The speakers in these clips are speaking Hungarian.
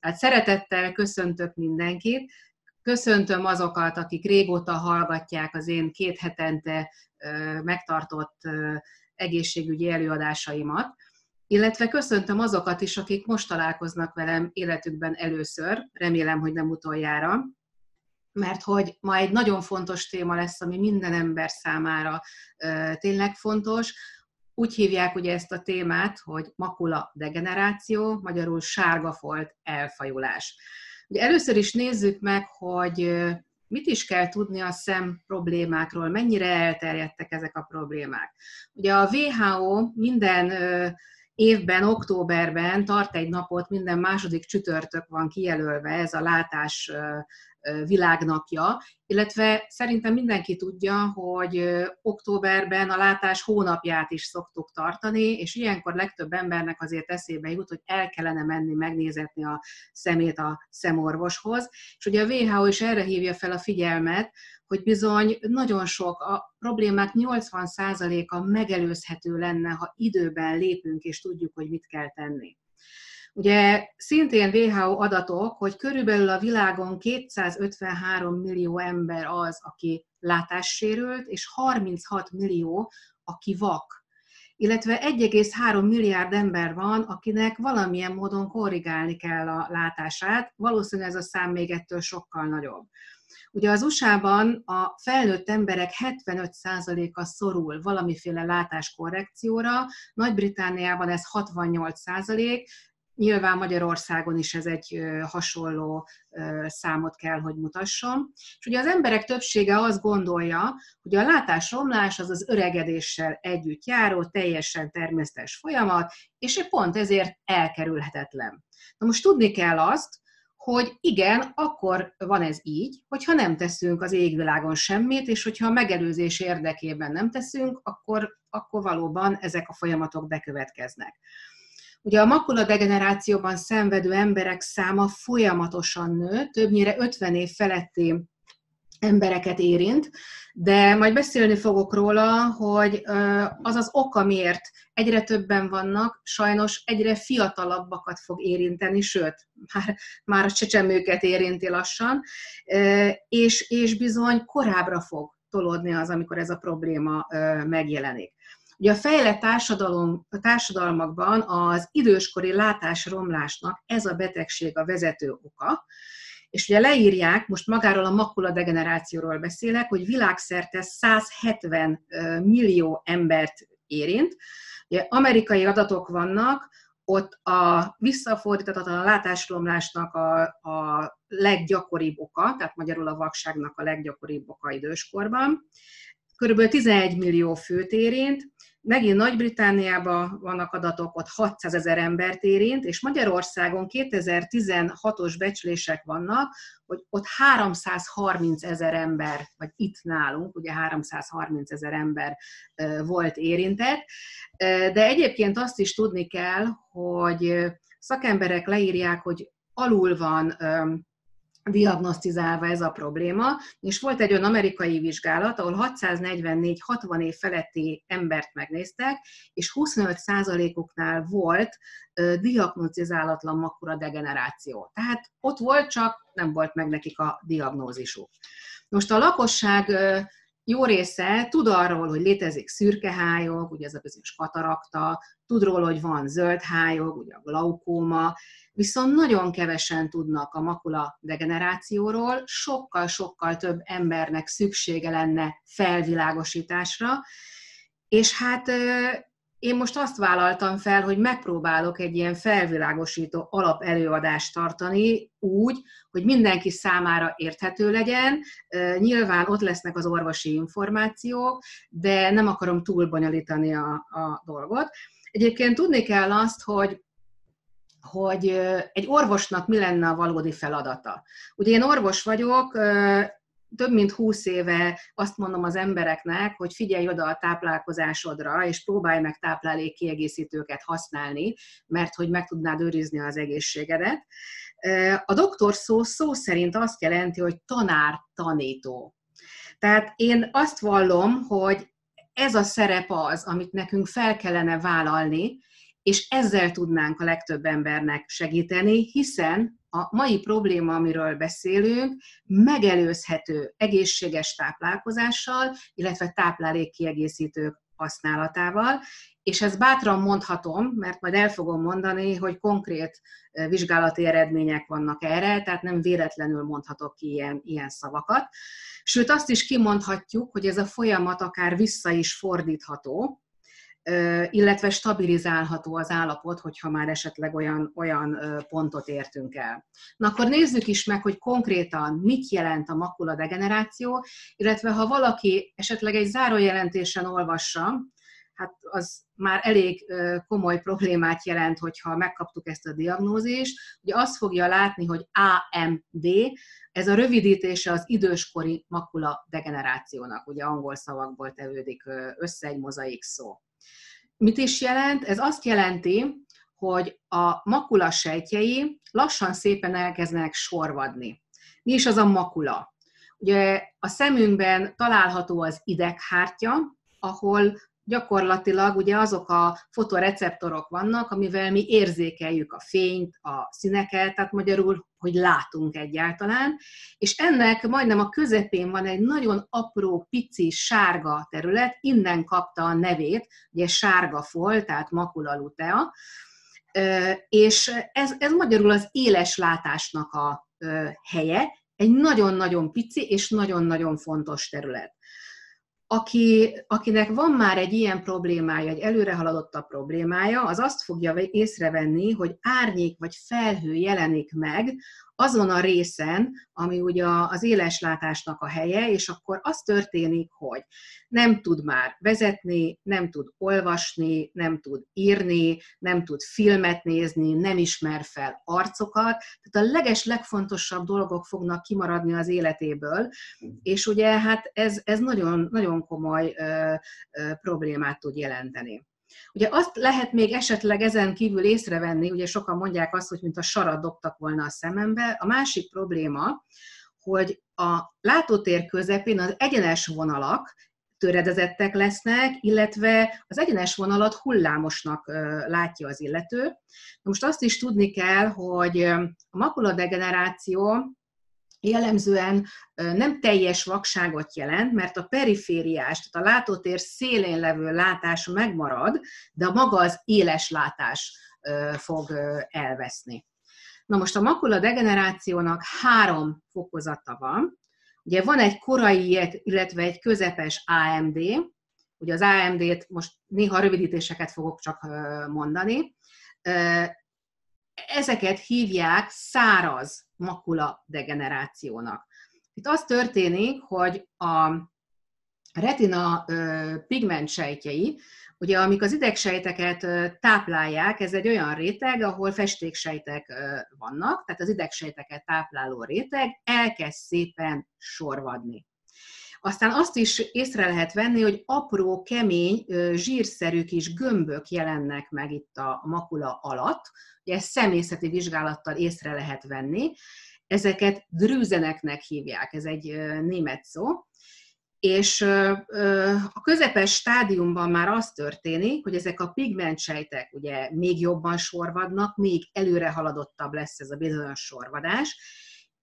Hát szeretettel köszöntök mindenkit, köszöntöm azokat, akik régóta hallgatják az én két hetente megtartott egészségügyi előadásaimat, illetve köszöntöm azokat is, akik most találkoznak velem életükben először, remélem, hogy nem utoljára, mert hogy ma egy nagyon fontos téma lesz, ami minden ember számára tényleg fontos. Úgy hívják ugye ezt a témát, hogy makula degeneráció, magyarul sárga folt elfajulás. Ugye először is nézzük meg, hogy mit is kell tudni a szem problémákról, mennyire elterjedtek ezek a problémák. Ugye a WHO minden évben, októberben tart egy napot, minden második csütörtök van kijelölve, ez a látás világnapja, illetve szerintem mindenki tudja, hogy októberben a látás hónapját is szoktuk tartani, és ilyenkor legtöbb embernek azért eszébe jut, hogy el kellene menni megnézetni a szemét a szemorvoshoz, és ugye a WHO is erre hívja fel a figyelmet, hogy bizony nagyon sok, a problémák 80%-a megelőzhető lenne, ha időben lépünk és tudjuk, hogy mit kell tenni. Ugye szintén WHO adatok, hogy körülbelül a világon 253 millió ember az, aki látássérült, és 36 millió, aki vak. Illetve 1,3 milliárd ember van, akinek valamilyen módon korrigálni kell a látását. Valószínűleg ez a szám még ettől sokkal nagyobb. Ugye az USA-ban a felnőtt emberek 75%-a szorul valamiféle látáskorrekcióra, Nagy-Britániában ez 68%, Nyilván Magyarországon is ez egy hasonló számot kell, hogy mutasson. És ugye az emberek többsége azt gondolja, hogy a látásromlás az az öregedéssel együtt járó, teljesen természetes folyamat, és pont ezért elkerülhetetlen. Na most tudni kell azt, hogy igen, akkor van ez így, hogyha nem teszünk az égvilágon semmit, és hogyha a megelőzés érdekében nem teszünk, akkor, akkor valóban ezek a folyamatok bekövetkeznek. Ugye a makula degenerációban szenvedő emberek száma folyamatosan nő, többnyire 50 év feletti embereket érint, de majd beszélni fogok róla, hogy az az oka, miért egyre többen vannak, sajnos egyre fiatalabbakat fog érinteni, sőt, már, már a csecsemőket érinti lassan, és, és bizony korábbra fog tolódni az, amikor ez a probléma megjelenik. Ugye a fejlett társadalom, a társadalmakban az időskori látásromlásnak ez a betegség a vezető oka, és ugye leírják, most magáról a makula degenerációról beszélek, hogy világszerte 170 millió embert érint. Ugye amerikai adatok vannak, ott a visszafordítatlan látásromlásnak a, a leggyakoribb oka, tehát magyarul a vakságnak a leggyakoribb oka időskorban. Körülbelül 11 millió főt érint, Megint Nagy-Britániában vannak adatok, ott 600 ezer embert érint, és Magyarországon 2016-os becslések vannak, hogy ott 330 ezer ember, vagy itt nálunk, ugye 330 ezer ember volt érintett, de egyébként azt is tudni kell, hogy szakemberek leírják, hogy alul van diagnosztizálva ez a probléma, és volt egy olyan amerikai vizsgálat, ahol 644 60 év feletti embert megnéztek, és 25%-uknál volt diagnosztizálatlan makura degeneráció. Tehát ott volt, csak nem volt meg nekik a diagnózisuk. Most a lakosság jó része tud arról, hogy létezik szürke hályog, ugye ez a bizonyos katarakta, tud róla, hogy van zöld hályog, ugye a glaukóma, viszont nagyon kevesen tudnak a makula degenerációról, sokkal-sokkal több embernek szüksége lenne felvilágosításra, és hát én most azt vállaltam fel, hogy megpróbálok egy ilyen felvilágosító alapelőadást tartani úgy, hogy mindenki számára érthető legyen. Nyilván ott lesznek az orvosi információk, de nem akarom túlbonyolítani a, a dolgot. Egyébként tudni kell azt, hogy hogy egy orvosnak mi lenne a valódi feladata. Ugye én orvos vagyok, több mint húsz éve azt mondom az embereknek, hogy figyelj oda a táplálkozásodra, és próbálj meg táplálékkiegészítőket használni, mert hogy meg tudnád őrizni az egészségedet. A doktor szó szó szerint azt jelenti, hogy tanár, tanító. Tehát én azt vallom, hogy ez a szerep az, amit nekünk fel kellene vállalni, és ezzel tudnánk a legtöbb embernek segíteni, hiszen a mai probléma, amiről beszélünk, megelőzhető egészséges táplálkozással, illetve táplálékkiegészítők használatával, és ezt bátran mondhatom, mert majd el fogom mondani, hogy konkrét vizsgálati eredmények vannak erre, tehát nem véletlenül mondhatok ki ilyen, ilyen szavakat. Sőt, azt is kimondhatjuk, hogy ez a folyamat akár vissza is fordítható, illetve stabilizálható az állapot, hogyha már esetleg olyan, olyan pontot értünk el. Na akkor nézzük is meg, hogy konkrétan mit jelent a makula degeneráció, illetve ha valaki esetleg egy zárójelentésen olvassa, hát az már elég komoly problémát jelent, hogyha megkaptuk ezt a diagnózist. Ugye azt fogja látni, hogy AMD, ez a rövidítése az időskori makula degenerációnak, ugye angol szavakból tevődik össze egy mozaik szó. Mit is jelent? Ez azt jelenti, hogy a makula sejtjei lassan szépen elkezdenek sorvadni. Mi is az a makula? Ugye a szemünkben található az ideghártya, ahol gyakorlatilag ugye azok a fotoreceptorok vannak, amivel mi érzékeljük a fényt, a színeket, tehát magyarul, hogy látunk egyáltalán, és ennek majdnem a közepén van egy nagyon apró, pici, sárga terület, innen kapta a nevét, ugye sárga fol, tehát makula lutea, és ez, ez magyarul az éles látásnak a helye, egy nagyon-nagyon pici és nagyon-nagyon fontos terület aki, akinek van már egy ilyen problémája, egy előre haladottabb problémája, az azt fogja észrevenni, hogy árnyék vagy felhő jelenik meg azon a részen, ami ugye az éleslátásnak a helye, és akkor az történik, hogy nem tud már vezetni, nem tud olvasni, nem tud írni, nem tud filmet nézni, nem ismer fel arcokat. Tehát a leges, legfontosabb dolgok fognak kimaradni az életéből, és ugye hát ez, ez nagyon, nagyon komoly ö, ö, problémát tud jelenteni. Ugye azt lehet még esetleg ezen kívül észrevenni, ugye sokan mondják azt, hogy mint a sarat dobtak volna a szemembe. A másik probléma, hogy a látótér közepén az egyenes vonalak töredezettek lesznek, illetve az egyenes vonalat hullámosnak látja az illető. Most azt is tudni kell, hogy a makuladegeneráció jellemzően nem teljes vakságot jelent, mert a perifériás, tehát a látótér szélén levő látás megmarad, de maga az éles látás fog elveszni. Na most a makula degenerációnak három fokozata van. Ugye van egy korai, illetve egy közepes AMD, ugye az AMD-t most néha rövidítéseket fogok csak mondani, ezeket hívják száraz makula degenerációnak. Itt az történik, hogy a retina pigmentsejtjei, ugye amik az idegsejteket táplálják, ez egy olyan réteg, ahol festéksejtek vannak, tehát az idegsejteket tápláló réteg elkezd szépen sorvadni. Aztán azt is észre lehet venni, hogy apró, kemény, zsírszerű kis gömbök jelennek meg itt a makula alatt, ugye ezt személyzeti vizsgálattal észre lehet venni, ezeket drűzeneknek hívják, ez egy német szó, és a közepes stádiumban már az történik, hogy ezek a pigmentsejtek ugye még jobban sorvadnak, még előre haladottabb lesz ez a bizonyos sorvadás,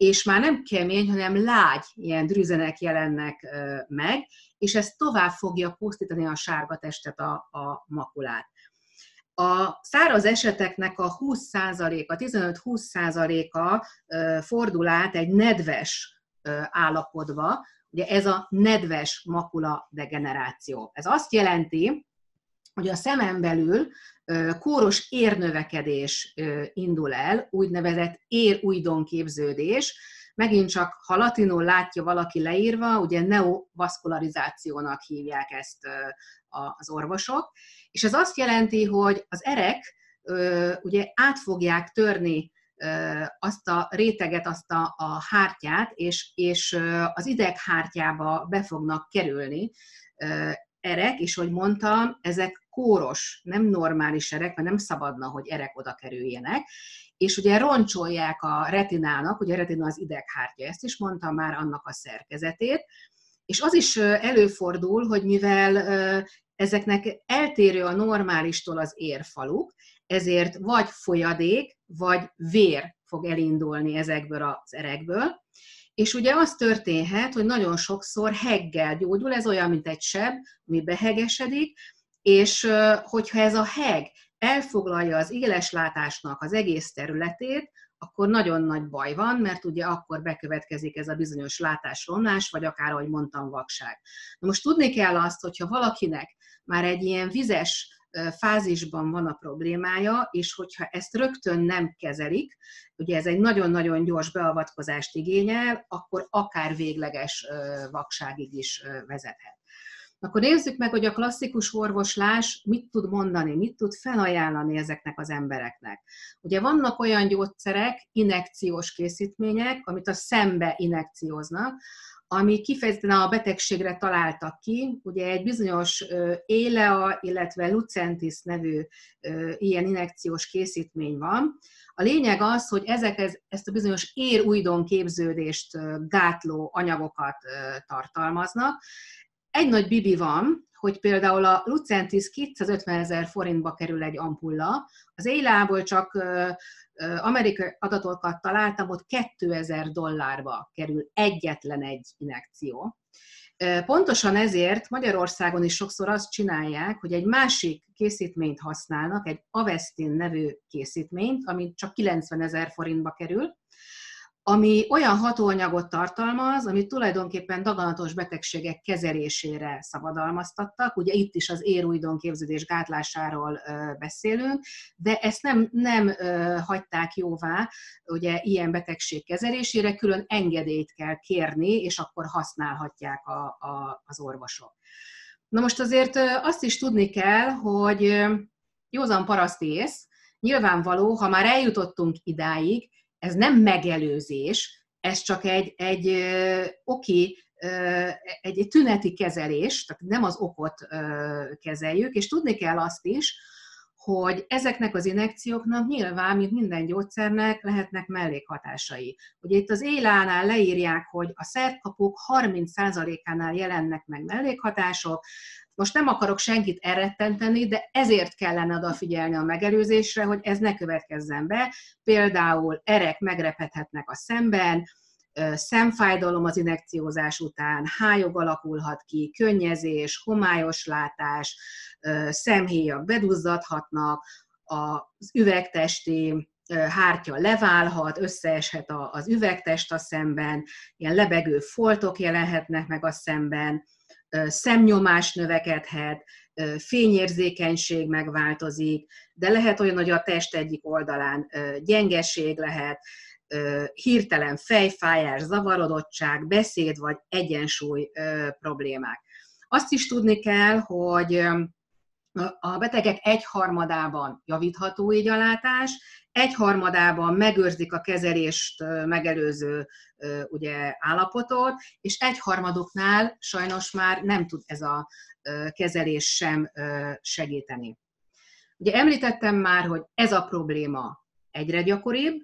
és már nem kemény, hanem lágy ilyen drüzenek jelennek meg, és ez tovább fogja pusztítani a sárga testet, a, a makulát. A száraz eseteknek a 20%-a, 15-20%-a fordul át egy nedves állapotba, ugye ez a nedves makula degeneráció. Ez azt jelenti, hogy a szemen belül kóros érnövekedés indul el, úgynevezett érújdonképződés, megint csak, ha latinul látja valaki leírva, ugye neovaszkularizációnak hívják ezt az orvosok, és ez azt jelenti, hogy az erek ugye át fogják törni azt a réteget, azt a, a hártyát, és, és az ideghártyába be fognak kerülni erek, és hogy mondtam, ezek kóros, nem normális erek, mert nem szabadna, hogy erek oda kerüljenek, és ugye roncsolják a retinának, ugye a retina az ideghártya, ezt is mondtam már, annak a szerkezetét, és az is előfordul, hogy mivel ezeknek eltérő a normálistól az érfaluk, ezért vagy folyadék, vagy vér fog elindulni ezekből az erekből. És ugye az történhet, hogy nagyon sokszor heggel gyógyul, ez olyan, mint egy seb, ami behegesedik, és hogyha ez a heg elfoglalja az éleslátásnak az egész területét, akkor nagyon nagy baj van, mert ugye akkor bekövetkezik ez a bizonyos látásromlás, vagy akár, ahogy mondtam, vakság. Na most tudni kell azt, hogyha valakinek már egy ilyen vizes fázisban van a problémája, és hogyha ezt rögtön nem kezelik, ugye ez egy nagyon-nagyon gyors beavatkozást igényel, akkor akár végleges vakságig is vezethet. Akkor nézzük meg, hogy a klasszikus orvoslás mit tud mondani, mit tud felajánlani ezeknek az embereknek. Ugye vannak olyan gyógyszerek, inekciós készítmények, amit a szembe inekcióznak, ami kifejezetten a betegségre találtak ki. Ugye egy bizonyos Élea, illetve Lucentis nevű ilyen inekciós készítmény van. A lényeg az, hogy ezek ezt a bizonyos ér-újdon képződést gátló anyagokat tartalmaznak. Egy nagy bibi van, hogy például a Lucentis 250 ezer forintba kerül egy ampulla, az Élából csak amerikai adatokat találtam, ott 2000 dollárba kerül egyetlen egy inekció. Pontosan ezért Magyarországon is sokszor azt csinálják, hogy egy másik készítményt használnak, egy Avestin nevű készítményt, ami csak 90 ezer forintba kerül, ami olyan hatóanyagot tartalmaz, amit tulajdonképpen daganatos betegségek kezelésére szabadalmaztattak. Ugye itt is az érújdon képződés gátlásáról beszélünk, de ezt nem, nem hagyták jóvá, ugye ilyen betegség kezelésére külön engedélyt kell kérni, és akkor használhatják a, a, az orvosok. Na most azért azt is tudni kell, hogy józan parasztész, nyilvánvaló, ha már eljutottunk idáig, ez nem megelőzés, ez csak egy, egy egy, egy tüneti kezelés, tehát nem az okot kezeljük, és tudni kell azt is, hogy ezeknek az inekcióknak nyilván, mint minden gyógyszernek, lehetnek mellékhatásai. Ugye itt az élánál leírják, hogy a szertkapók 30%-ánál jelennek meg mellékhatások, most nem akarok senkit elrettenteni, de ezért kellene odafigyelni a megelőzésre, hogy ez ne következzen be. Például erek megrepedhetnek a szemben, szemfájdalom az inekciózás után, hájog alakulhat ki, könnyezés, homályos látás, szemhéjak beduzzadhatnak, az üvegtesti hártya leválhat, összeeshet az üvegtest a szemben, ilyen lebegő foltok jelenhetnek meg a szemben, szemnyomás növekedhet, fényérzékenység megváltozik, de lehet olyan, hogy a test egyik oldalán gyengeség lehet, hirtelen fejfájás, zavarodottság, beszéd vagy egyensúly problémák. Azt is tudni kell, hogy a betegek egyharmadában javítható így a látás, egyharmadában megőrzik a kezelést megelőző ugye, állapotot, és egyharmaduknál sajnos már nem tud ez a kezelés sem segíteni. Ugye említettem már, hogy ez a probléma egyre gyakoribb,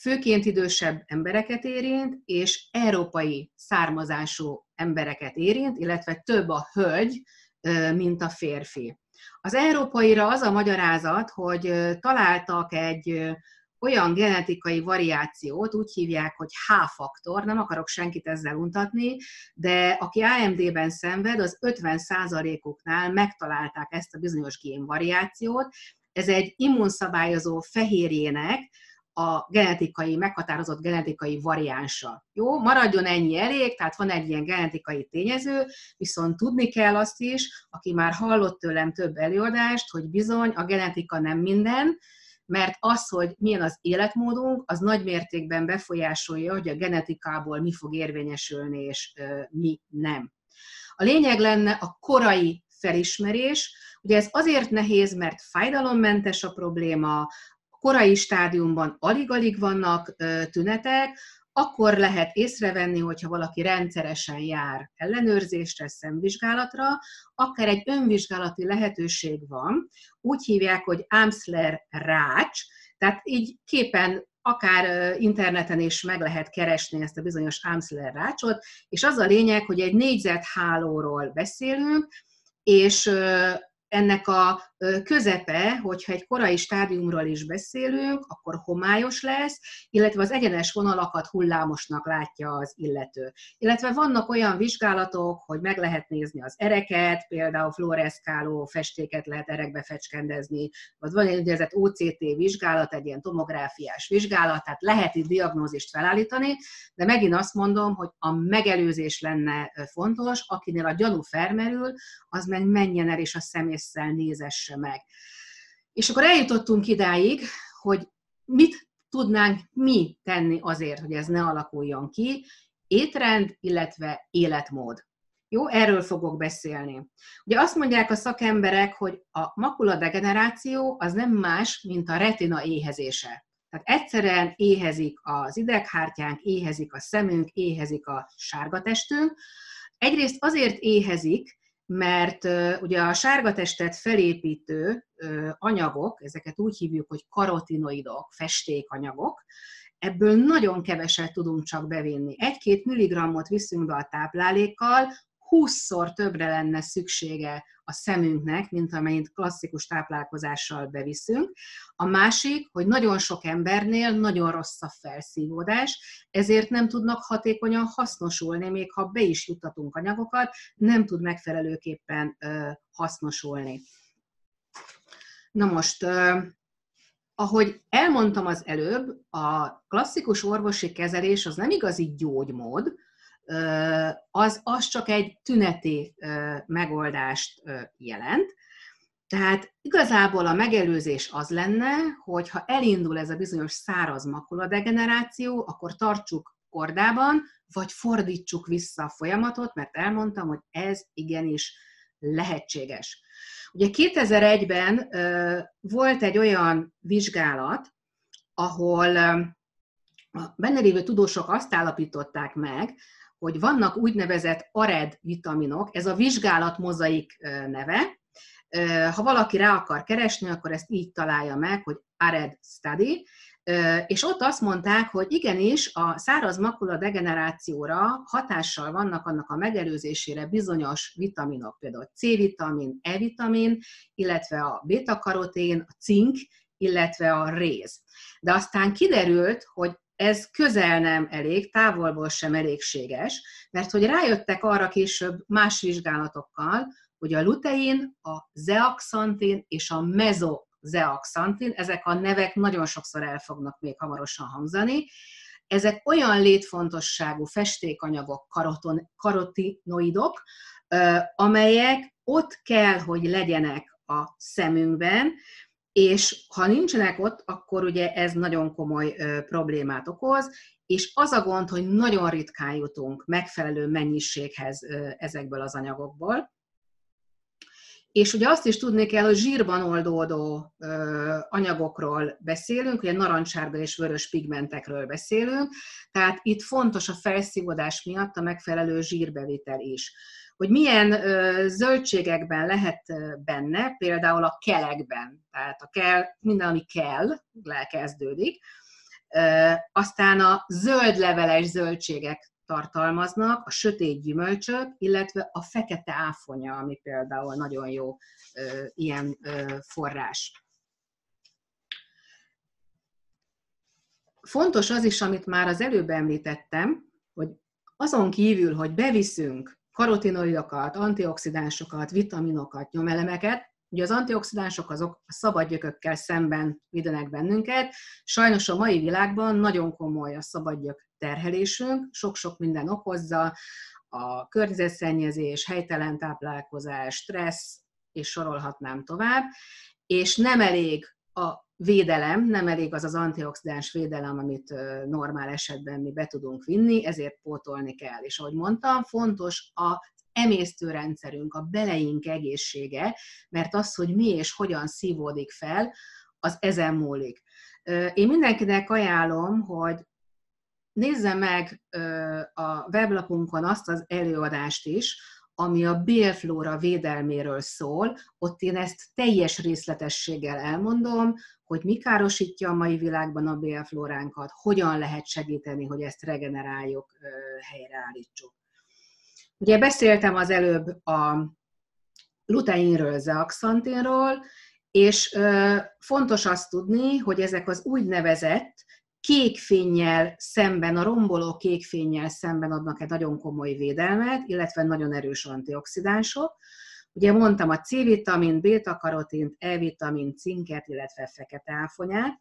főként idősebb embereket érint, és európai származású embereket érint, illetve több a hölgy, mint a férfi. Az európaira az a magyarázat, hogy találtak egy olyan genetikai variációt, úgy hívják, hogy H-faktor, nem akarok senkit ezzel untatni, de aki AMD-ben szenved, az 50%-uknál megtalálták ezt a bizonyos génvariációt. Ez egy immunszabályozó fehérjének a genetikai, meghatározott genetikai variánsa. Jó, maradjon ennyi elég, tehát van egy ilyen genetikai tényező, viszont tudni kell azt is, aki már hallott tőlem több előadást, hogy bizony a genetika nem minden, mert az, hogy milyen az életmódunk, az nagy mértékben befolyásolja, hogy a genetikából mi fog érvényesülni, és mi nem. A lényeg lenne a korai felismerés, Ugye ez azért nehéz, mert fájdalommentes a probléma, korai stádiumban alig-alig vannak tünetek, akkor lehet észrevenni, hogyha valaki rendszeresen jár ellenőrzésre, szemvizsgálatra, akár egy önvizsgálati lehetőség van, úgy hívják, hogy Amsler rács, tehát így képen akár interneten is meg lehet keresni ezt a bizonyos Amsler rácsot, és az a lényeg, hogy egy négyzethálóról beszélünk, és ennek a közepe, hogyha egy korai stádiumról is beszélünk, akkor homályos lesz, illetve az egyenes vonalakat hullámosnak látja az illető. Illetve vannak olyan vizsgálatok, hogy meg lehet nézni az ereket, például fluoreszkáló festéket lehet erekbe fecskendezni, vagy van egy úgynevezett OCT vizsgálat, egy ilyen tomográfiás vizsgálat, tehát lehet itt diagnózist felállítani, de megint azt mondom, hogy a megelőzés lenne fontos, akinél a gyanú felmerül, az meg menjen el és a szemésszel nézesse meg. És akkor eljutottunk idáig, hogy mit tudnánk mi tenni azért, hogy ez ne alakuljon ki, étrend, illetve életmód. Jó, erről fogok beszélni. Ugye azt mondják a szakemberek, hogy a makula degeneráció az nem más, mint a retina éhezése. Tehát egyszerűen éhezik az ideghártyánk, éhezik a szemünk, éhezik a sárgatestünk. Egyrészt azért éhezik, mert ugye a sárgatestet felépítő anyagok, ezeket úgy hívjuk, hogy karotinoidok, festékanyagok, ebből nagyon keveset tudunk csak bevinni. Egy-két milligrammot viszünk be a táplálékkal, 20-szor többre lenne szüksége a szemünknek, mint amennyit klasszikus táplálkozással beviszünk. A másik, hogy nagyon sok embernél nagyon rossz a felszívódás, ezért nem tudnak hatékonyan hasznosulni, még ha be is juttatunk anyagokat, nem tud megfelelőképpen hasznosulni. Na most, ahogy elmondtam az előbb, a klasszikus orvosi kezelés az nem igazi gyógymód, az, az csak egy tüneti megoldást jelent. Tehát igazából a megelőzés az lenne, hogy ha elindul ez a bizonyos száraz makuladegeneráció, akkor tartsuk kordában, vagy fordítsuk vissza a folyamatot, mert elmondtam, hogy ez igenis lehetséges. Ugye 2001-ben volt egy olyan vizsgálat, ahol a benne lévő tudósok azt állapították meg, hogy vannak úgynevezett ARED vitaminok, ez a vizsgálat mozaik neve. Ha valaki rá akar keresni, akkor ezt így találja meg, hogy ARED study, és ott azt mondták, hogy igenis a száraz makula degenerációra hatással vannak annak a megelőzésére bizonyos vitaminok, például C-vitamin, E-vitamin, illetve a beta-karotén, a cink, illetve a réz. De aztán kiderült, hogy ez közel nem elég, távolból sem elégséges, mert hogy rájöttek arra később más vizsgálatokkal, hogy a lutein, a zeaxantin és a mezozeaxantin, ezek a nevek nagyon sokszor el fognak még hamarosan hangzani, ezek olyan létfontosságú festékanyagok, karoton, karotinoidok, amelyek ott kell, hogy legyenek a szemünkben, és ha nincsenek ott, akkor ugye ez nagyon komoly ö, problémát okoz, és az a gond, hogy nagyon ritkán jutunk megfelelő mennyiséghez ö, ezekből az anyagokból. És ugye azt is tudni kell, hogy zsírban oldódó ö, anyagokról beszélünk, ugye narancssárga és vörös pigmentekről beszélünk, tehát itt fontos a felszívódás miatt a megfelelő zsírbevitel is hogy milyen ö, zöldségekben lehet benne, például a kelekben, tehát a kell, minden, ami kell, lekezdődik. Ö, aztán a zöld leveles zöldségek tartalmaznak, a sötét gyümölcsök, illetve a fekete áfonya, ami például nagyon jó ö, ilyen ö, forrás. Fontos az is, amit már az előbb említettem, hogy azon kívül, hogy beviszünk karotinoidokat, antioxidánsokat, vitaminokat, nyomelemeket. Ugye az antioxidánsok azok a szabad gyökökkel szemben védenek bennünket. Sajnos a mai világban nagyon komoly a szabad gyök terhelésünk, sok-sok minden okozza, a környezetszennyezés, helytelen táplálkozás, stressz, és sorolhatnám tovább, és nem elég a védelem, nem elég az az antioxidáns védelem, amit normál esetben mi be tudunk vinni, ezért pótolni kell. És ahogy mondtam, fontos a emésztőrendszerünk, a beleink egészsége, mert az, hogy mi és hogyan szívódik fel, az ezen múlik. Én mindenkinek ajánlom, hogy nézze meg a weblapunkon azt az előadást is, ami a bélflóra védelméről szól, ott én ezt teljes részletességgel elmondom, hogy mi károsítja a mai világban a bélflóránkat, hogyan lehet segíteni, hogy ezt regeneráljuk, helyreállítsuk. Ugye beszéltem az előbb a luteinről, zeaxantinról, és fontos azt tudni, hogy ezek az úgynevezett kékfényjel szemben, a romboló kékfényjel szemben adnak egy nagyon komoly védelmet, illetve nagyon erős antioxidánsok. Ugye mondtam a C-vitamin, beta-karotint, E-vitamin, cinket, illetve fekete áfonyát.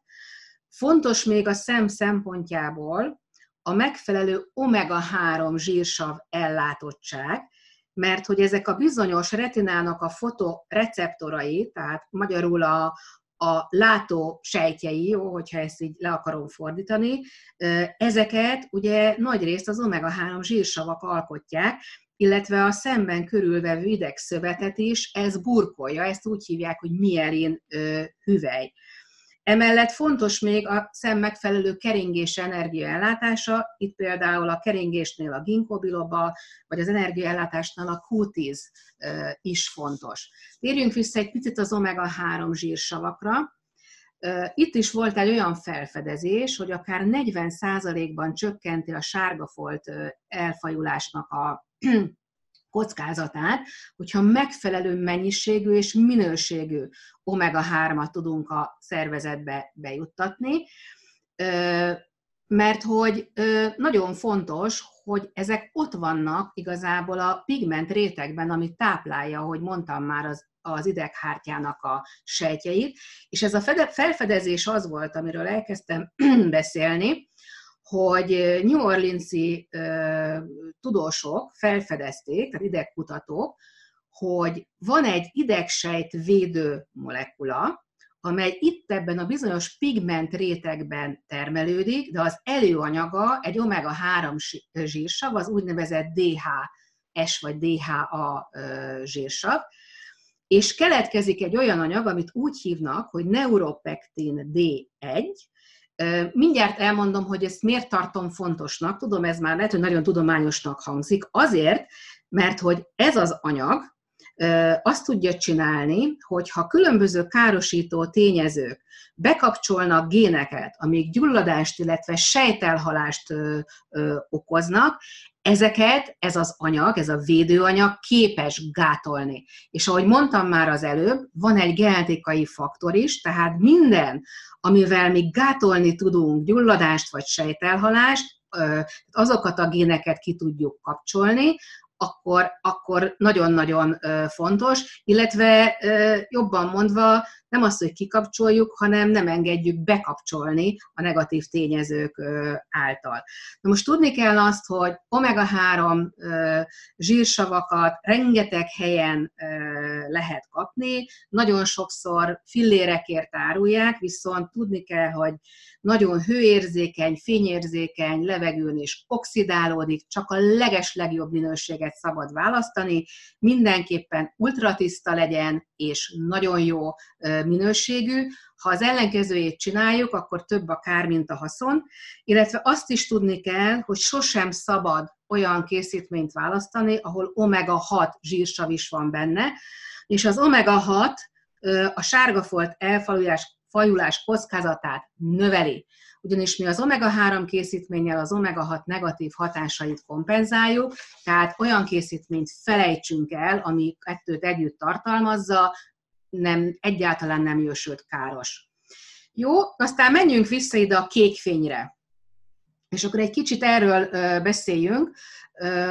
Fontos még a szem szempontjából a megfelelő omega-3 zsírsav ellátottság, mert hogy ezek a bizonyos retinának a fotoreceptorai, tehát magyarul a, a látó sejtjei, jó, hogyha ezt így le akarom fordítani, ezeket ugye nagy részt az omega-3 zsírsavak alkotják, illetve a szemben körülvevő idegszövetet is ez burkolja, ezt úgy hívják, hogy mielin hüvely. Emellett fontos még a szem megfelelő keringés energiaellátása, itt például a keringésnél a ginkgo biloba, vagy az energiaellátásnál a Q10 is fontos. Térjünk vissza egy picit az omega-3 zsírsavakra. Itt is volt egy olyan felfedezés, hogy akár 40%-ban csökkenti a sárgafolt elfajulásnak a kockázatát, hogyha megfelelő mennyiségű és minőségű omega-3-at tudunk a szervezetbe bejuttatni, mert hogy nagyon fontos, hogy ezek ott vannak igazából a pigment rétegben, ami táplálja, ahogy mondtam már, az, az ideghártyának a sejtjeit, és ez a felfedezés az volt, amiről elkezdtem beszélni, hogy New Orleans-i tudósok felfedezték, tehát idegkutatók, hogy van egy idegsejt védő molekula, amely itt ebben a bizonyos pigment rétegben termelődik, de az előanyaga egy omega-3 zsírsav, az úgynevezett DHS vagy DHA zsírsav, és keletkezik egy olyan anyag, amit úgy hívnak, hogy neuropektin D1, Mindjárt elmondom, hogy ezt miért tartom fontosnak. Tudom, ez már lehet, hogy nagyon tudományosnak hangzik. Azért, mert hogy ez az anyag azt tudja csinálni, hogy ha különböző károsító tényezők bekapcsolnak géneket, amik gyulladást, illetve sejtelhalást okoznak, ezeket ez az anyag, ez a védőanyag képes gátolni. És ahogy mondtam már az előbb, van egy genetikai faktor is, tehát minden, amivel mi gátolni tudunk gyulladást vagy sejtelhalást, azokat a géneket ki tudjuk kapcsolni, akkor, akkor nagyon-nagyon fontos, illetve jobban mondva nem azt, hogy kikapcsoljuk, hanem nem engedjük bekapcsolni a negatív tényezők által. Na most tudni kell azt, hogy omega-3 zsírsavakat rengeteg helyen lehet kapni, nagyon sokszor fillérekért árulják, viszont tudni kell, hogy nagyon hőérzékeny, fényérzékeny, levegőn is oxidálódik, csak a leges legjobb minőséget szabad választani, mindenképpen ultratiszta legyen, és nagyon jó minőségű. Ha az ellenkezőjét csináljuk, akkor több a kár, mint a haszon, illetve azt is tudni kell, hogy sosem szabad olyan készítményt választani, ahol omega-6 zsírsav is van benne, és az omega-6 a sárgafolt elfajulás fajulás kockázatát növeli. Ugyanis mi az omega-3 készítménnyel az omega-6 negatív hatásait kompenzáljuk, tehát olyan készítményt felejtsünk el, ami kettőt együtt tartalmazza, nem, egyáltalán nem jósült káros. Jó, aztán menjünk vissza ide a kékfényre. És akkor egy kicsit erről beszéljünk,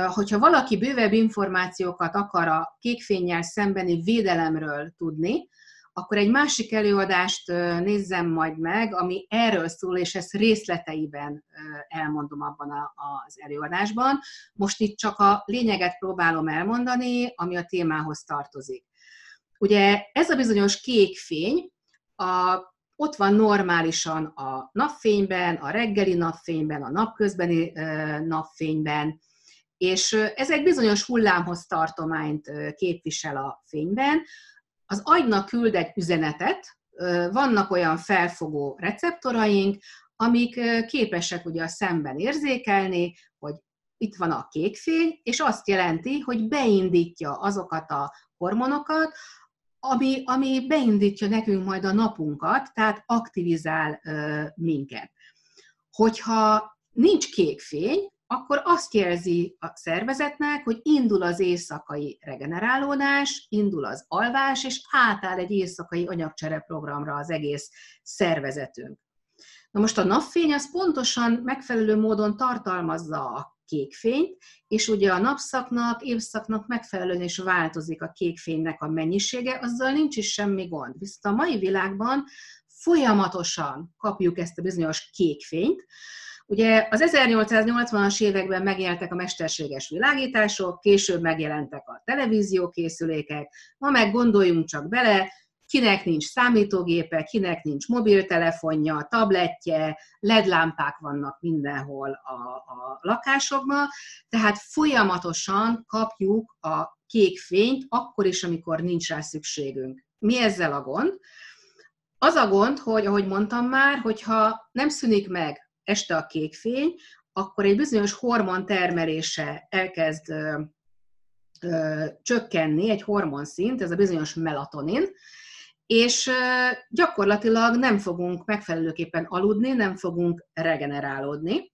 hogyha valaki bővebb információkat akar a kékfényjel szembeni védelemről tudni, akkor egy másik előadást nézzem majd meg, ami erről szól, és ezt részleteiben elmondom abban az előadásban. Most itt csak a lényeget próbálom elmondani, ami a témához tartozik. Ugye ez a bizonyos kék fény, a, ott van normálisan a napfényben, a reggeli napfényben, a napközbeni napfényben, és ez egy bizonyos hullámhoz tartományt képvisel a fényben, az agynak küld egy üzenetet, vannak olyan felfogó receptoraink, amik képesek ugye a szemben érzékelni, hogy itt van a kék fény, és azt jelenti, hogy beindítja azokat a hormonokat, ami, ami beindítja nekünk majd a napunkat, tehát aktivizál minket. Hogyha nincs kék fény, akkor azt jelzi a szervezetnek, hogy indul az éjszakai regenerálódás, indul az alvás, és átáll egy éjszakai anyagcsere programra az egész szervezetünk. Na most a napfény az pontosan megfelelő módon tartalmazza a kékfényt, és ugye a napszaknak, évszaknak megfelelően is változik a kékfénynek a mennyisége, azzal nincs is semmi gond. Viszont a mai világban folyamatosan kapjuk ezt a bizonyos kékfényt, Ugye az 1880-as években megjelentek a mesterséges világítások, később megjelentek a televíziókészülékek, ma meg gondoljunk csak bele, kinek nincs számítógépe, kinek nincs mobiltelefonja, tabletje, ledlámpák vannak mindenhol a, a lakásokban, tehát folyamatosan kapjuk a kék fényt, akkor is, amikor nincs rá szükségünk. Mi ezzel a gond? Az a gond, hogy ahogy mondtam már, hogyha nem szűnik meg este a kék fény, akkor egy bizonyos hormon termelése elkezd ö, ö, csökkenni, egy hormonszint, ez a bizonyos melatonin, és gyakorlatilag nem fogunk megfelelőképpen aludni, nem fogunk regenerálódni.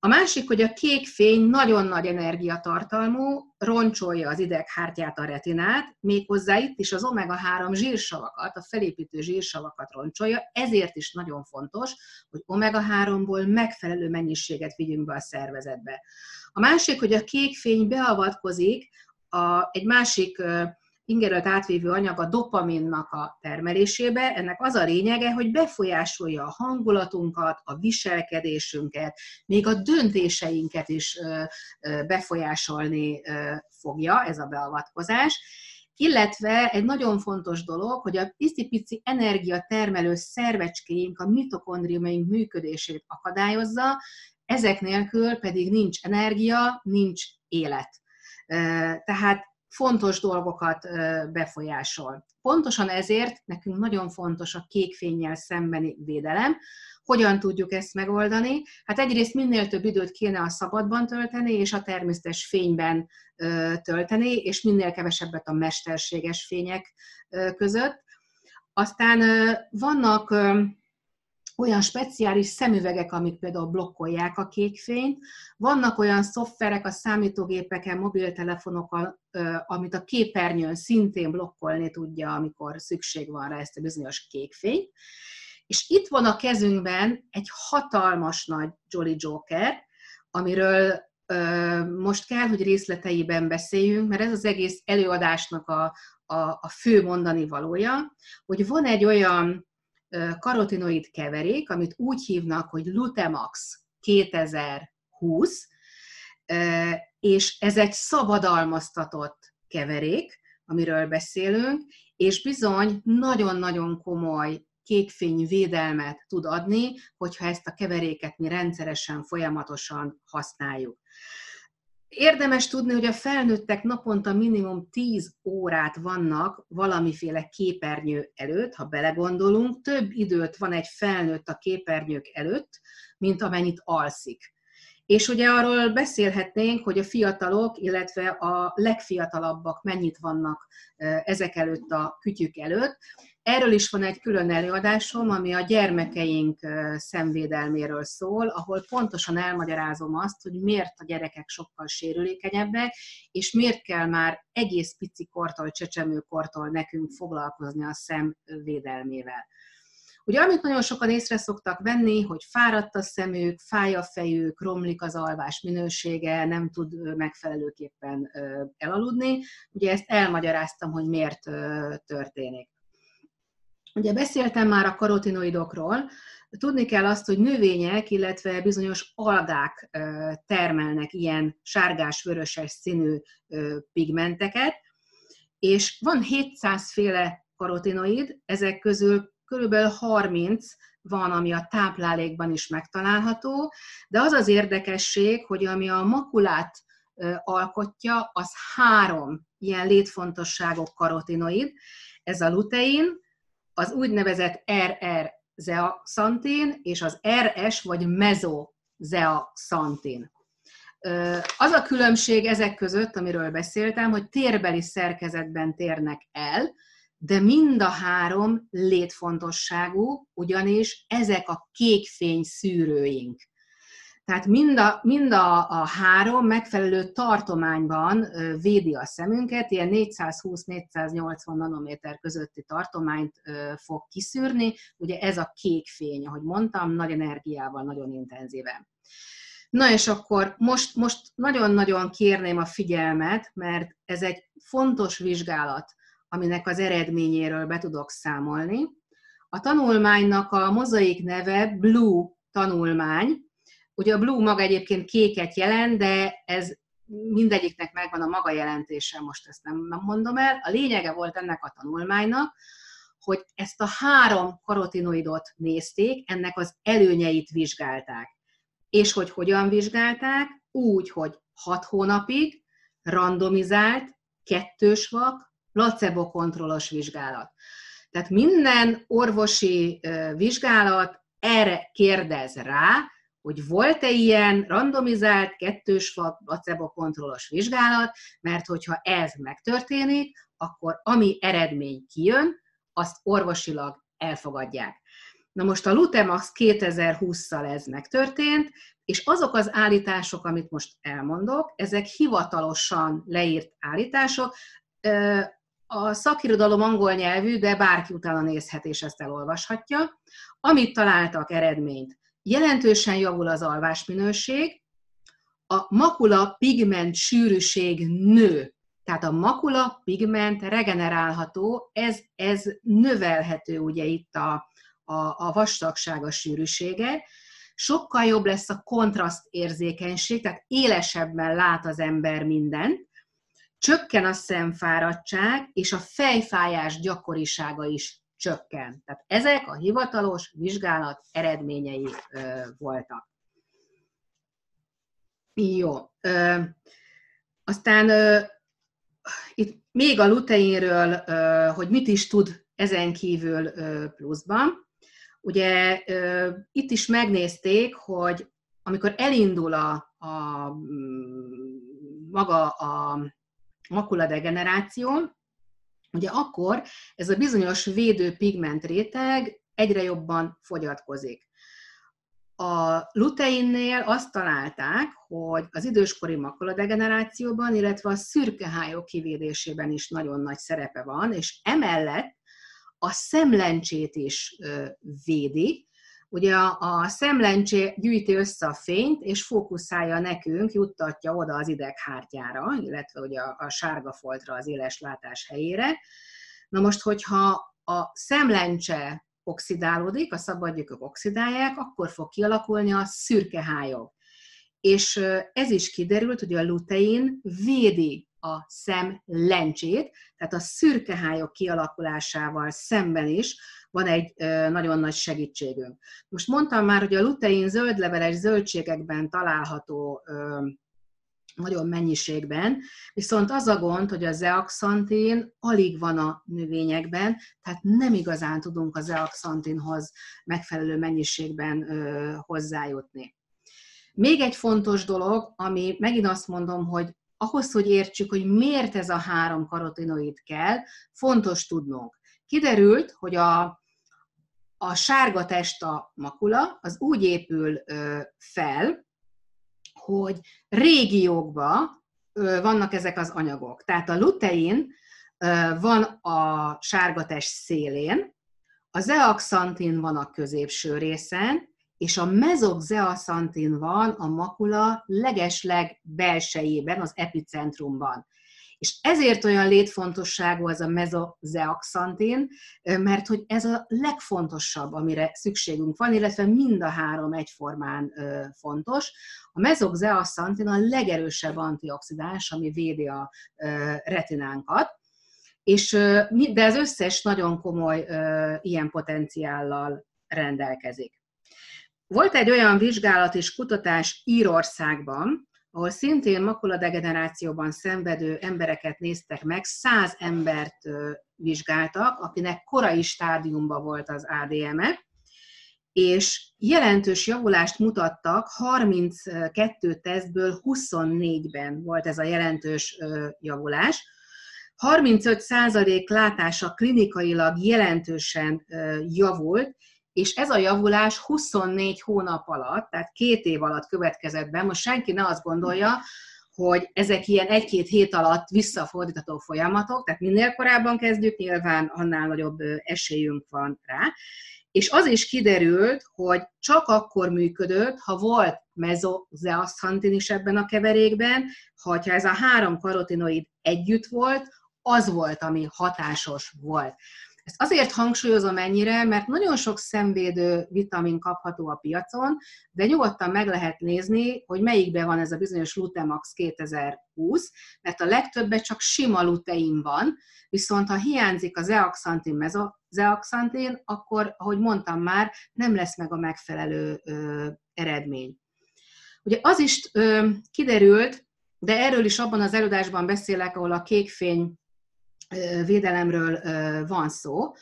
A másik, hogy a kék fény nagyon nagy energiatartalmú, roncsolja az ideghártyát, a retinát, méghozzá itt is az omega-3 zsírsavakat, a felépítő zsírsavakat roncsolja, ezért is nagyon fontos, hogy omega-3-ból megfelelő mennyiséget vigyünk be a szervezetbe. A másik, hogy a kék fény beavatkozik a, egy másik ingerelt átvévő anyag a dopaminnak a termelésébe. Ennek az a lényege, hogy befolyásolja a hangulatunkat, a viselkedésünket, még a döntéseinket is befolyásolni fogja ez a beavatkozás. Illetve egy nagyon fontos dolog, hogy a pici-pici energiatermelő szervecskéink, a mitokondriumaink működését akadályozza, ezek nélkül pedig nincs energia, nincs élet. Tehát fontos dolgokat befolyásol. Pontosan ezért nekünk nagyon fontos a kékfényjel szembeni védelem. Hogyan tudjuk ezt megoldani? Hát egyrészt minél több időt kéne a szabadban tölteni, és a természetes fényben tölteni, és minél kevesebbet a mesterséges fények között. Aztán vannak olyan speciális szemüvegek, amik például blokkolják a kékfényt. Vannak olyan szoftverek a számítógépeken, mobiltelefonokon, amit a képernyőn szintén blokkolni tudja, amikor szükség van rá ezt a bizonyos kékfényt. És itt van a kezünkben egy hatalmas nagy Jolly Joker, amiről most kell, hogy részleteiben beszéljünk, mert ez az egész előadásnak a, a, a fő mondani valója, hogy van egy olyan karotinoid keverék, amit úgy hívnak, hogy Lutemax 2020, és ez egy szabadalmaztatott keverék, amiről beszélünk, és bizony nagyon-nagyon komoly kékfény védelmet tud adni, hogyha ezt a keveréket mi rendszeresen, folyamatosan használjuk. Érdemes tudni, hogy a felnőttek naponta minimum 10 órát vannak valamiféle képernyő előtt, ha belegondolunk, több időt van egy felnőtt a képernyők előtt, mint amennyit alszik. És ugye arról beszélhetnénk, hogy a fiatalok, illetve a legfiatalabbak mennyit vannak ezek előtt a kütyük előtt. Erről is van egy külön előadásom, ami a gyermekeink szemvédelméről szól, ahol pontosan elmagyarázom azt, hogy miért a gyerekek sokkal sérülékenyebbek, és miért kell már egész pici kortól, csecsemőkortól nekünk foglalkozni a szemvédelmével. Ugye amit nagyon sokan észre szoktak venni, hogy fáradt a szemük, fáj a fejük, romlik az alvás minősége, nem tud megfelelőképpen elaludni. Ugye ezt elmagyaráztam, hogy miért történik. Ugye beszéltem már a karotinoidokról, tudni kell azt, hogy növények, illetve bizonyos algák termelnek ilyen sárgás-vöröses színű pigmenteket, és van 700 féle karotinoid, ezek közül körülbelül 30 van, ami a táplálékban is megtalálható, de az az érdekesség, hogy ami a makulát alkotja, az három ilyen létfontosságú karotinoid, ez a lutein, az úgynevezett RR zeaxantin és az RS vagy mezozeaxantin. Az a különbség ezek között, amiről beszéltem, hogy térbeli szerkezetben térnek el, de mind a három létfontosságú, ugyanis ezek a kékfény szűrőink. Tehát mind a, mind a, a három megfelelő tartományban védi a szemünket, ilyen 420-480 nanométer közötti tartományt fog kiszűrni. Ugye ez a kék fény, ahogy mondtam, nagy energiával, nagyon intenzíven. Na és akkor most, most nagyon-nagyon kérném a figyelmet, mert ez egy fontos vizsgálat, aminek az eredményéről be tudok számolni. A tanulmánynak a mozaik neve Blue tanulmány. Ugye a Blue maga egyébként kéket jelent, de ez mindegyiknek megvan a maga jelentése, most ezt nem, mondom el. A lényege volt ennek a tanulmánynak, hogy ezt a három karotinoidot nézték, ennek az előnyeit vizsgálták és hogy hogyan vizsgálták, úgy, hogy hat hónapig randomizált, kettős vak, placebo-kontrollos vizsgálat. Tehát minden orvosi vizsgálat erre kérdez rá, hogy volt-e ilyen randomizált, kettős vak, placebo-kontrollos vizsgálat, mert hogyha ez megtörténik, akkor ami eredmény kijön, azt orvosilag elfogadják. Na most a Lutemax 2020-szal ez megtörtént, és azok az állítások, amit most elmondok, ezek hivatalosan leírt állítások, a szakirodalom angol nyelvű, de bárki utána nézhet és ezt elolvashatja. Amit találtak eredményt, jelentősen javul az alvásminőség, a makula pigment sűrűség nő, tehát a makula pigment regenerálható, ez, ez növelhető ugye itt a, a, a vastagság, a sűrűsége, sokkal jobb lesz a kontraszt érzékenység, tehát élesebben lát az ember mindent, csökken a szemfáradtság, és a fejfájás gyakorisága is csökken. Tehát ezek a hivatalos vizsgálat eredményei ö, voltak. Jó. Ö, aztán ö, itt még a luteinről, ö, hogy mit is tud ezen kívül ö, pluszban. Ugye itt is megnézték, hogy amikor elindul a, a maga a makuladegeneráció, ugye akkor ez a bizonyos védő pigment réteg egyre jobban fogyatkozik. A luteinnél azt találták, hogy az időskori makuladegenerációban, illetve a szürkehályok kivédésében is nagyon nagy szerepe van, és emellett a szemlencsét is védi. Ugye a, a szemlencsé gyűjti össze a fényt, és fókuszálja nekünk, juttatja oda az ideghártyára, illetve ugye a, a sárga foltra az éles látás helyére. Na most, hogyha a szemlencse oxidálódik, a szabadgyökök oxidálják, akkor fog kialakulni a szürke hályog. És ez is kiderült, hogy a lutein védi a szem lencsét, tehát a szürkehályok kialakulásával szemben is van egy nagyon nagy segítségünk. Most mondtam már, hogy a lutein zöldleveles zöldségekben található nagyon mennyiségben, viszont az a gond, hogy a zeaxantin alig van a növényekben, tehát nem igazán tudunk a zeaxantinhoz megfelelő mennyiségben hozzájutni. Még egy fontos dolog, ami megint azt mondom, hogy ahhoz, hogy értsük, hogy miért ez a három karotinoid kell, fontos tudnunk. Kiderült, hogy a, a sárga testa makula az úgy épül ö, fel, hogy régiókban ö, vannak ezek az anyagok. Tehát a lutein ö, van a sárga test szélén, a zeaxantin van a középső részen, és a mezoxeaxantin van a makula legesleg belsejében, az epicentrumban. És ezért olyan létfontosságú az a mezoxeaxantin, mert hogy ez a legfontosabb, amire szükségünk van, illetve mind a három egyformán fontos. A mezoxeaxantin a legerősebb antioxidáns, ami védi a retinánkat, és, de az összes nagyon komoly ilyen potenciállal rendelkezik. Volt egy olyan vizsgálat és kutatás Írországban, ahol szintén makuladegenerációban szenvedő embereket néztek meg, száz embert vizsgáltak, akinek korai stádiumban volt az ADM-e, és jelentős javulást mutattak, 32 tesztből 24-ben volt ez a jelentős javulás. 35% látása klinikailag jelentősen javult, és ez a javulás 24 hónap alatt, tehát két év alatt következett be. Most senki ne azt gondolja, hogy ezek ilyen egy-két hét alatt visszafordítható folyamatok, tehát minél korábban kezdjük, nyilván annál nagyobb esélyünk van rá. És az is kiderült, hogy csak akkor működött, ha volt mezozeaszantin is ebben a keverékben, ha ez a három karotinoid együtt volt, az volt, ami hatásos volt. Ezt azért hangsúlyozom ennyire, mert nagyon sok szemvédő vitamin kapható a piacon, de nyugodtan meg lehet nézni, hogy melyikben van ez a bizonyos Lutemax 2020, mert a legtöbbet csak sima lutein van, viszont ha hiányzik a zeaxantin, mezozeaxantin, akkor, ahogy mondtam már, nem lesz meg a megfelelő ö, eredmény. Ugye az is ö, kiderült, de erről is abban az előadásban beszélek, ahol a kékfény védelemről van szó,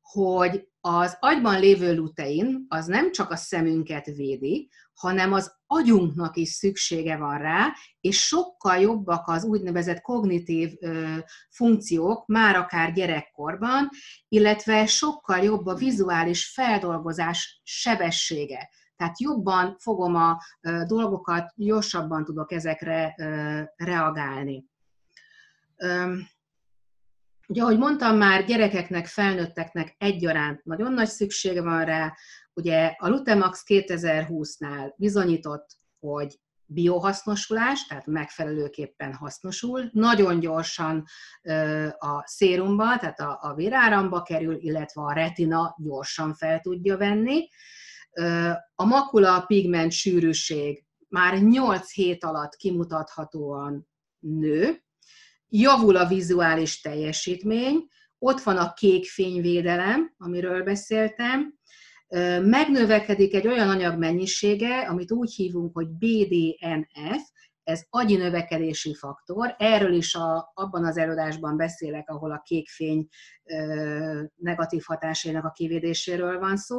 hogy az agyban lévő lutein az nem csak a szemünket védi, hanem az agyunknak is szüksége van rá, és sokkal jobbak az úgynevezett kognitív ö, funkciók, már akár gyerekkorban, illetve sokkal jobb a vizuális feldolgozás sebessége. Tehát jobban fogom a ö, dolgokat, gyorsabban tudok ezekre ö, reagálni. Ugye, ahogy mondtam már, gyerekeknek, felnőtteknek egyaránt nagyon nagy szüksége van rá. Ugye a Lutemax 2020-nál bizonyított, hogy biohasznosulás, tehát megfelelőképpen hasznosul, nagyon gyorsan a szérumba, tehát a, a véráramba kerül, illetve a retina gyorsan fel tudja venni. A makula pigment sűrűség már 8 hét alatt kimutathatóan nő, javul a vizuális teljesítmény, ott van a kék fényvédelem, amiről beszéltem, megnövekedik egy olyan anyag mennyisége, amit úgy hívunk, hogy BDNF, ez agyi növekedési faktor. Erről is a, abban az előadásban beszélek, ahol a kékfény ö, negatív hatásainak a kivédéséről van szó.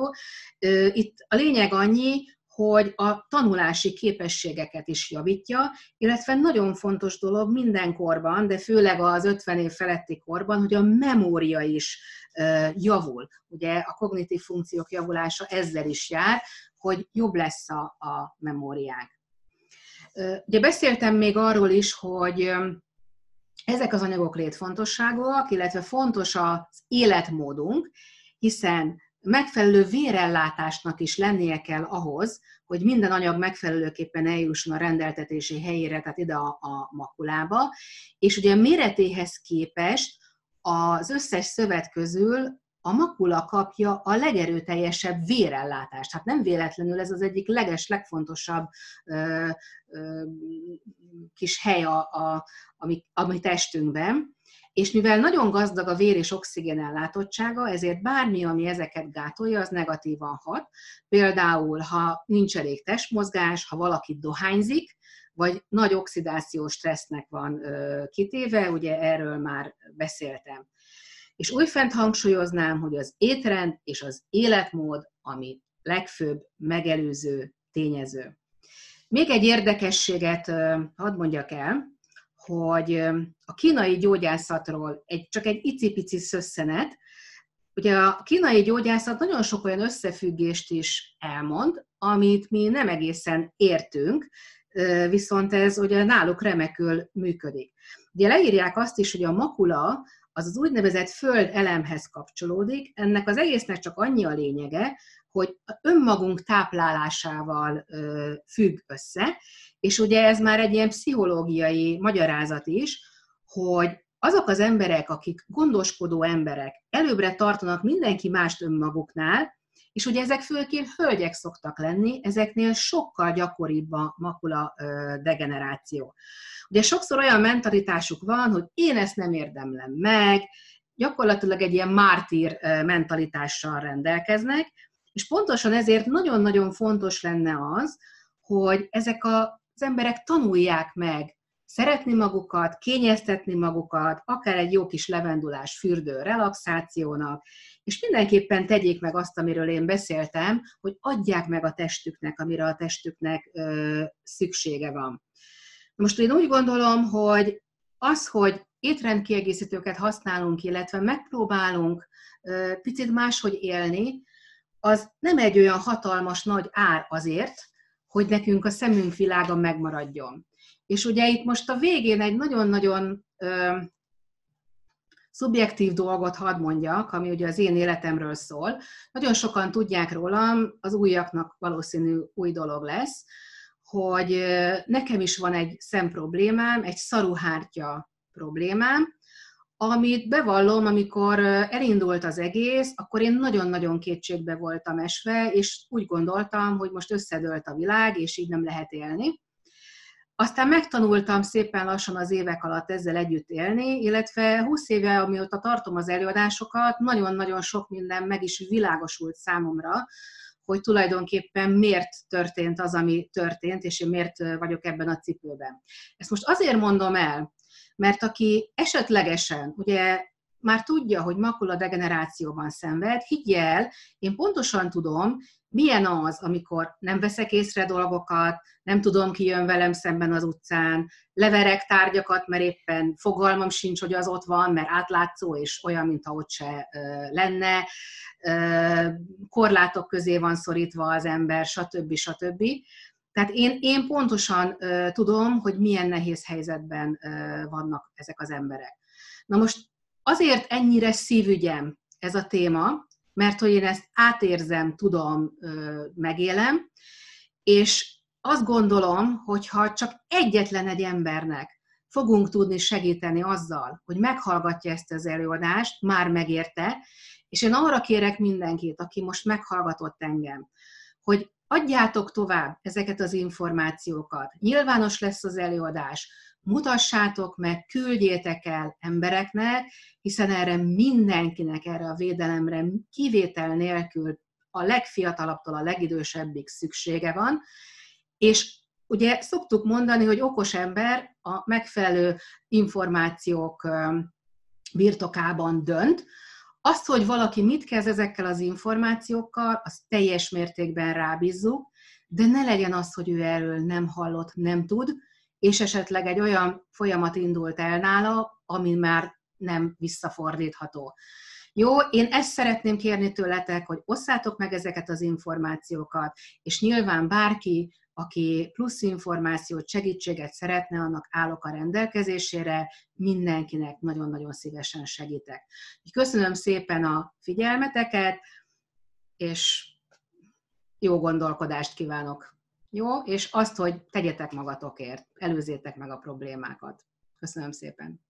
Itt a lényeg annyi, hogy a tanulási képességeket is javítja, illetve nagyon fontos dolog mindenkorban, de főleg az 50 év feletti korban, hogy a memória is javul. Ugye a kognitív funkciók javulása ezzel is jár, hogy jobb lesz a, a memóriánk. Ugye beszéltem még arról is, hogy ezek az anyagok létfontosságúak, illetve fontos az életmódunk, hiszen megfelelő vérellátásnak is lennie kell ahhoz, hogy minden anyag megfelelőképpen eljusson a rendeltetési helyére, tehát ide a, makulába, és ugye a méretéhez képest az összes szövet közül a makula kapja a legerőteljesebb vérellátást. Hát nem véletlenül ez az egyik leges, legfontosabb ö, ö, kis hely a, a, a, a mi testünkben és mivel nagyon gazdag a vér és oxigén ellátottsága, ezért bármi, ami ezeket gátolja, az negatívan hat. Például, ha nincs elég testmozgás, ha valaki dohányzik, vagy nagy oxidációs stressznek van kitéve, ugye erről már beszéltem. És újfent hangsúlyoznám, hogy az étrend és az életmód, ami legfőbb megelőző tényező. Még egy érdekességet hadd mondjak el, hogy a kínai gyógyászatról egy, csak egy icipici szösszenet, Ugye a kínai gyógyászat nagyon sok olyan összefüggést is elmond, amit mi nem egészen értünk, viszont ez ugye náluk remekül működik. Ugye leírják azt is, hogy a makula az az úgynevezett föld elemhez kapcsolódik, ennek az egésznek csak annyi a lényege, hogy önmagunk táplálásával függ össze, és ugye ez már egy ilyen pszichológiai magyarázat is, hogy azok az emberek, akik gondoskodó emberek, előbbre tartanak mindenki mást önmaguknál, és ugye ezek főként hölgyek szoktak lenni, ezeknél sokkal gyakoribb a makula degeneráció. Ugye sokszor olyan mentalitásuk van, hogy én ezt nem érdemlem meg, gyakorlatilag egy ilyen mártír mentalitással rendelkeznek, és pontosan ezért nagyon-nagyon fontos lenne az, hogy ezek az emberek tanulják meg szeretni magukat, kényeztetni magukat, akár egy jó kis levendulás fürdő relaxációnak, és mindenképpen tegyék meg azt, amiről én beszéltem, hogy adják meg a testüknek, amire a testüknek ö, szüksége van. Most én úgy gondolom, hogy az, hogy étrendkiegészítőket használunk, illetve megpróbálunk ö, picit máshogy élni, az nem egy olyan hatalmas nagy ár azért, hogy nekünk a szemünk világa megmaradjon. És ugye itt most a végén egy nagyon-nagyon ö, szubjektív dolgot hadd mondjak, ami ugye az én életemről szól. Nagyon sokan tudják rólam, az újaknak valószínű új dolog lesz, hogy nekem is van egy szemproblémám, egy szaruhártya problémám, amit bevallom, amikor elindult az egész, akkor én nagyon-nagyon kétségbe voltam esve, és úgy gondoltam, hogy most összedőlt a világ, és így nem lehet élni. Aztán megtanultam szépen lassan az évek alatt ezzel együtt élni, illetve 20 éve, amióta tartom az előadásokat, nagyon-nagyon sok minden meg is világosult számomra, hogy tulajdonképpen miért történt az, ami történt, és én miért vagyok ebben a cipőben. Ezt most azért mondom el, mert aki esetlegesen, ugye már tudja, hogy makula degenerációban szenved, higgy el, én pontosan tudom, milyen az, amikor nem veszek észre dolgokat, nem tudom, ki jön velem szemben az utcán, leverek tárgyakat, mert éppen fogalmam sincs, hogy az ott van, mert átlátszó, és olyan, mint ott se lenne, korlátok közé van szorítva az ember, stb. stb. Tehát én, én pontosan tudom, hogy milyen nehéz helyzetben vannak ezek az emberek. Na most azért ennyire szívügyem ez a téma, mert hogy én ezt átérzem, tudom, megélem, és azt gondolom, hogy ha csak egyetlen egy embernek fogunk tudni segíteni azzal, hogy meghallgatja ezt az előadást, már megérte, és én arra kérek mindenkit, aki most meghallgatott engem, hogy adjátok tovább ezeket az információkat. Nyilvános lesz az előadás, mutassátok meg, küldjétek el embereknek, hiszen erre mindenkinek, erre a védelemre kivétel nélkül a legfiatalabbtól a legidősebbig szüksége van, és ugye szoktuk mondani, hogy okos ember a megfelelő információk birtokában dönt, azt, hogy valaki mit kezd ezekkel az információkkal, azt teljes mértékben rábízzuk, de ne legyen az, hogy ő erről nem hallott, nem tud, és esetleg egy olyan folyamat indult el nála, ami már nem visszafordítható. Jó, én ezt szeretném kérni tőletek, hogy osszátok meg ezeket az információkat, és nyilván bárki, aki plusz információt, segítséget szeretne, annak állok a rendelkezésére, mindenkinek nagyon-nagyon szívesen segítek. Köszönöm szépen a figyelmeteket, és jó gondolkodást kívánok! Jó? És azt, hogy tegyetek magatokért, előzétek meg a problémákat. Köszönöm szépen!